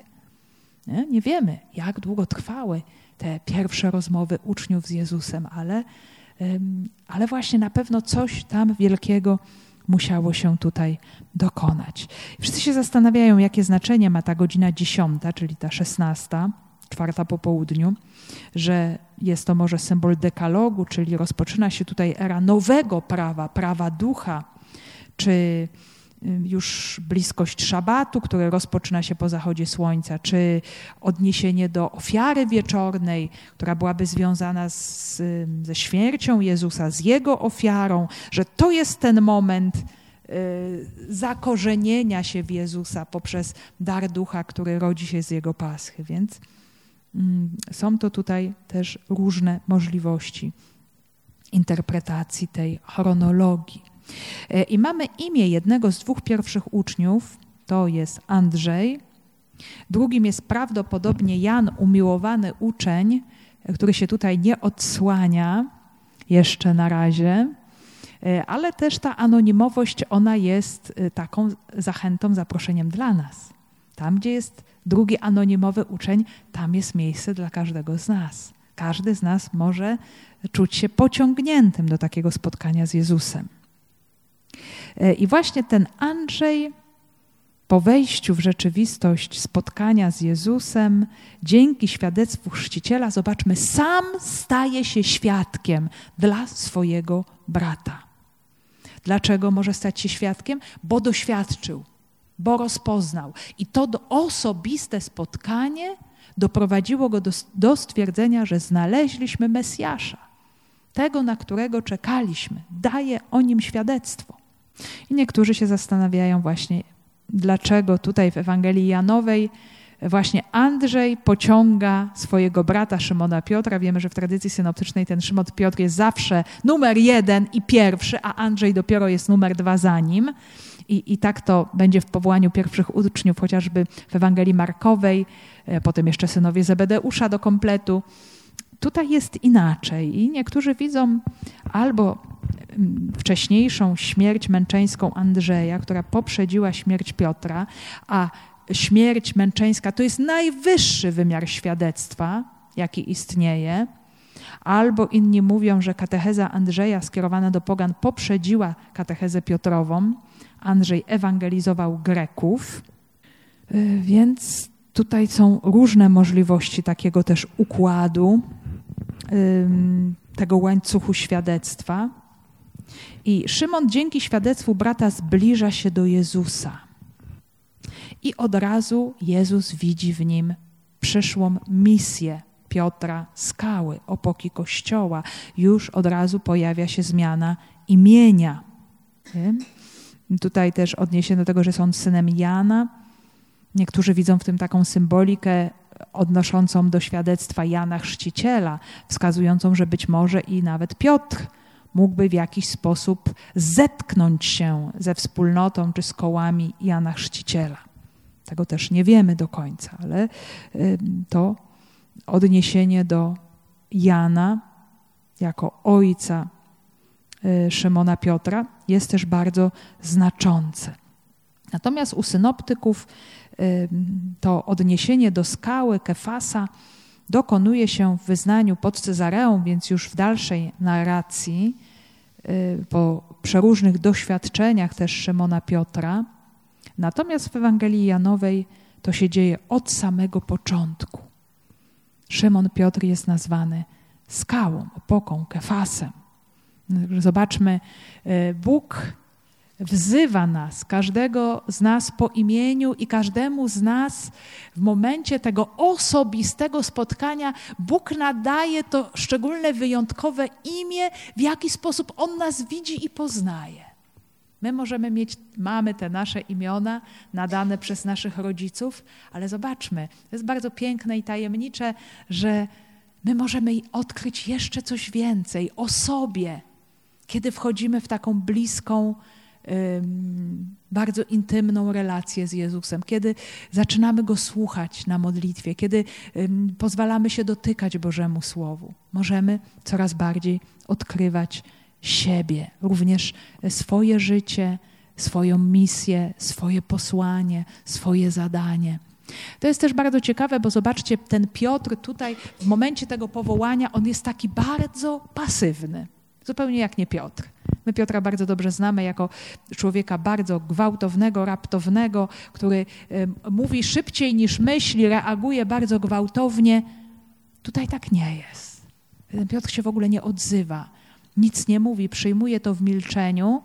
Nie, Nie wiemy, jak długo trwały te pierwsze rozmowy uczniów z Jezusem, ale, ale właśnie na pewno coś tam wielkiego musiało się tutaj dokonać. Wszyscy się zastanawiają, jakie znaczenie ma ta godzina dziesiąta, czyli ta szesnasta, czwarta po południu, że jest to może symbol dekalogu, czyli rozpoczyna się tutaj era nowego prawa, prawa ducha, czy już bliskość szabatu, który rozpoczyna się po zachodzie słońca, czy odniesienie do ofiary wieczornej, która byłaby związana z, ze śmiercią Jezusa, z Jego ofiarą, że to jest ten moment y, zakorzenienia się w Jezusa poprzez dar ducha, który rodzi się z Jego paschy. Więc mm, są to tutaj też różne możliwości interpretacji tej chronologii. E, I mamy imię jednego z dwóch pierwszych uczniów, to jest Andrzej. Drugim jest prawdopodobnie Jan, umiłowany uczeń, który się tutaj nie odsłania jeszcze na razie, e, ale też ta anonimowość, ona jest e, taką zachętą, zaproszeniem dla nas. Tam, gdzie jest drugi anonimowy uczeń, tam jest miejsce dla każdego z nas. Każdy z nas może czuć się pociągniętym do takiego spotkania z Jezusem. E, I właśnie ten Andrzej po wejściu w rzeczywistość spotkania z Jezusem, dzięki świadectwu chrzciciela, zobaczmy, sam staje się świadkiem dla swojego brata. Dlaczego może stać się świadkiem? Bo doświadczył, bo rozpoznał. I to osobiste spotkanie doprowadziło go do, do stwierdzenia, że znaleźliśmy Mesjasza, tego, na którego czekaliśmy. Daje o nim świadectwo. I niektórzy się zastanawiają właśnie, dlaczego tutaj w Ewangelii Janowej właśnie Andrzej pociąga swojego brata Szymona Piotra. Wiemy, że w tradycji synoptycznej ten Szymon Piotr jest zawsze numer jeden i pierwszy, a Andrzej dopiero jest numer dwa za nim. I, I tak to będzie w powołaniu pierwszych uczniów, chociażby w Ewangelii Markowej, e, potem jeszcze synowie Zebedeusza do kompletu. Tutaj jest inaczej i niektórzy widzą albo wcześniejszą śmierć męczeńską Andrzeja, która poprzedziła śmierć Piotra, a śmierć męczeńska to jest najwyższy wymiar świadectwa, jaki istnieje. Albo inni mówią, że katecheza Andrzeja skierowana do pogan poprzedziła katechezę Piotrową. Andrzej ewangelizował Greków, y, więc tutaj są różne możliwości takiego też układu, tego łańcuchu świadectwa. I Szymon dzięki świadectwu brata zbliża się do Jezusa. I od razu Jezus widzi w nim przyszłą misję Piotra, skały, opoki kościoła. Już od razu pojawia się zmiana imienia. Nie? Tutaj też odniesienie do tego, że są synem Jana. Niektórzy widzą w tym taką symbolikę odnoszącą do świadectwa Jana Chrzciciela, wskazującą, że być może i nawet Piotr mógłby w jakiś sposób zetknąć się ze wspólnotą czy z kołami Jana Chrzciciela. Tego też nie wiemy do końca, ale to odniesienie do Jana jako ojca y, Szymona Piotra jest też bardzo znaczące. Natomiast u synoptyków to odniesienie do skały Kefasa dokonuje się w wyznaniu pod Cezareą, więc już w dalszej narracji, y, po przeróżnych doświadczeniach też Szymona Piotra. Natomiast w Ewangelii Janowej to się dzieje od samego początku. Szymon Piotr jest nazwany skałą, opoką, kefasem. Zobaczmy, y, Bóg wzywa nas, każdego z nas po imieniu i każdemu z nas w momencie tego osobistego spotkania Bóg nadaje to szczególne, wyjątkowe imię, w jaki sposób On nas widzi i poznaje. My możemy mieć, mamy te nasze imiona nadane przez naszych rodziców, ale zobaczmy, to jest bardzo piękne i tajemnicze, że my możemy odkryć jeszcze coś więcej o sobie, kiedy wchodzimy w taką bliską, bardzo intymną relację z Jezusem, kiedy zaczynamy Go słuchać na modlitwie, kiedy pozwalamy się dotykać Bożemu Słowu, możemy coraz bardziej odkrywać siebie, również swoje życie, swoją misję, swoje posłanie, swoje zadanie. To jest też bardzo ciekawe, bo zobaczcie, ten Piotr tutaj w momencie tego powołania, on jest taki bardzo pasywny, zupełnie jak nie Piotr. My Piotra bardzo dobrze znamy jako człowieka bardzo gwałtownego, raptownego, który mówi szybciej niż myśli, reaguje bardzo gwałtownie. Tutaj tak nie jest. Piotr się w ogóle nie odzywa, nic nie mówi, przyjmuje to w milczeniu.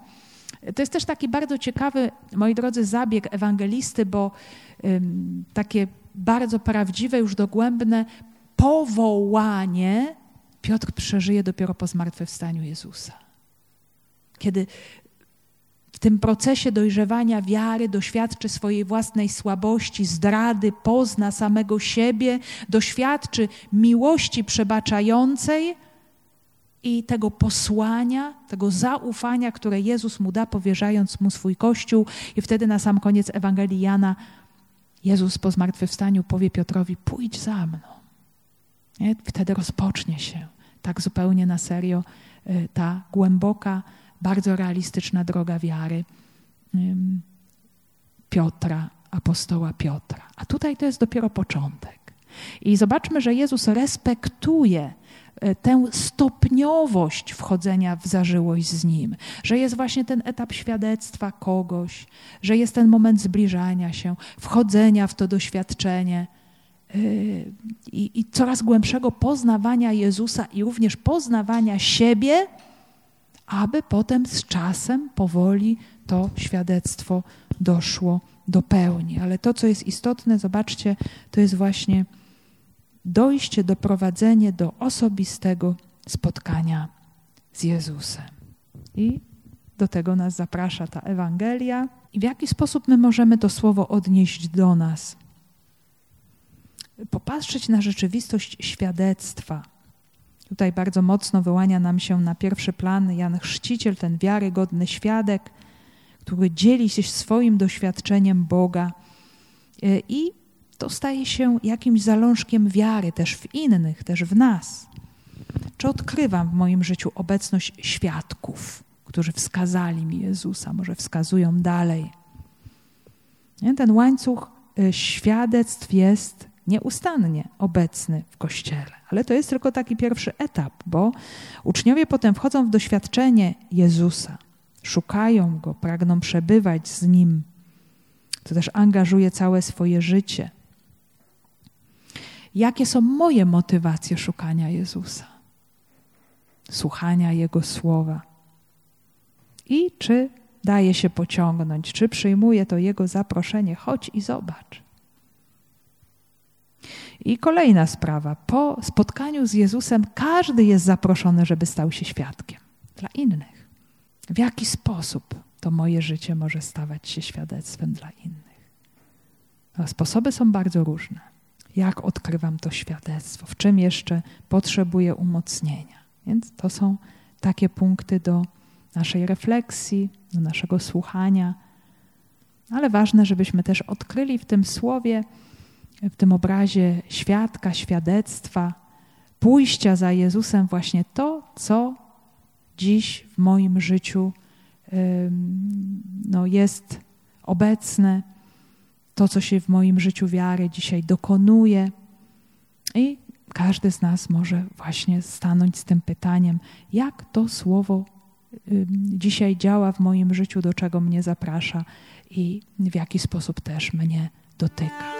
To jest też taki bardzo ciekawy, moi drodzy, zabieg ewangelisty, bo takie bardzo prawdziwe, już dogłębne powołanie Piotr przeżyje dopiero po zmartwychwstaniu Jezusa kiedy w tym procesie dojrzewania wiary doświadczy swojej własnej słabości, zdrady, pozna samego siebie, doświadczy miłości przebaczającej i tego posłania, tego zaufania, które Jezus mu da, powierzając mu swój Kościół. I wtedy na sam koniec Ewangelii Jana Jezus po zmartwychwstaniu powie Piotrowi: Pójdź za mną. Nie? Wtedy rozpocznie się tak zupełnie na serio y, ta głęboka, bardzo realistyczna droga wiary Piotra, apostoła Piotra. A tutaj to jest dopiero początek. I zobaczmy, że Jezus respektuje e, tę stopniowość wchodzenia w zażyłość z Nim, że jest właśnie ten etap świadectwa kogoś, że jest ten moment zbliżania się, wchodzenia w to doświadczenie i, i coraz głębszego poznawania Jezusa i również poznawania siebie aby potem z czasem powoli to świadectwo doszło do pełni. Ale to, co jest istotne, zobaczcie, to jest właśnie dojście, doprowadzenie do osobistego spotkania z Jezusem. I do tego nas zaprasza ta Ewangelia. I w jaki sposób my możemy to słowo odnieść do nas? Popatrzeć na rzeczywistość świadectwa Tutaj bardzo mocno wyłania nam się na pierwszy plan Jan Chrzciciel, ten wiarygodny świadek, który dzieli się swoim doświadczeniem Boga e, i to staje się jakimś zalążkiem wiary też w innych, też w nas. Czy odkrywam w moim życiu obecność świadków, którzy wskazali mi Jezusa, może wskazują dalej? Ten łańcuch e, świadectw jest nieustannie obecny w Kościele. Ale to jest tylko taki pierwszy etap, bo uczniowie potem wchodzą w doświadczenie Jezusa, szukają Go, pragną przebywać z Nim. To też angażuje całe swoje życie. Jakie są moje motywacje szukania Jezusa? Słuchania Jego słowa. I czy daje się pociągnąć, czy przyjmuje to Jego zaproszenie, chodź i zobacz. I kolejna sprawa. Po spotkaniu z Jezusem każdy jest zaproszony, żeby stał się świadkiem dla innych. W jaki sposób to moje życie może stawać się świadectwem dla innych? Sposoby są bardzo różne. Jak odkrywam to świadectwo? W czym jeszcze potrzebuję umocnienia? Więc to są takie punkty do naszej refleksji, do naszego słuchania. Ale ważne, żebyśmy też odkryli w tym słowie, w tym obrazie świadka, świadectwa, pójścia za Jezusem właśnie to, co dziś w moim życiu no, jest obecne, to, co się w moim życiu wiary dzisiaj dokonuje. I każdy z nas może właśnie stanąć z tym pytaniem, jak to słowo dzisiaj działa w moim życiu, do czego mnie zaprasza i w jaki sposób też mnie dotyka.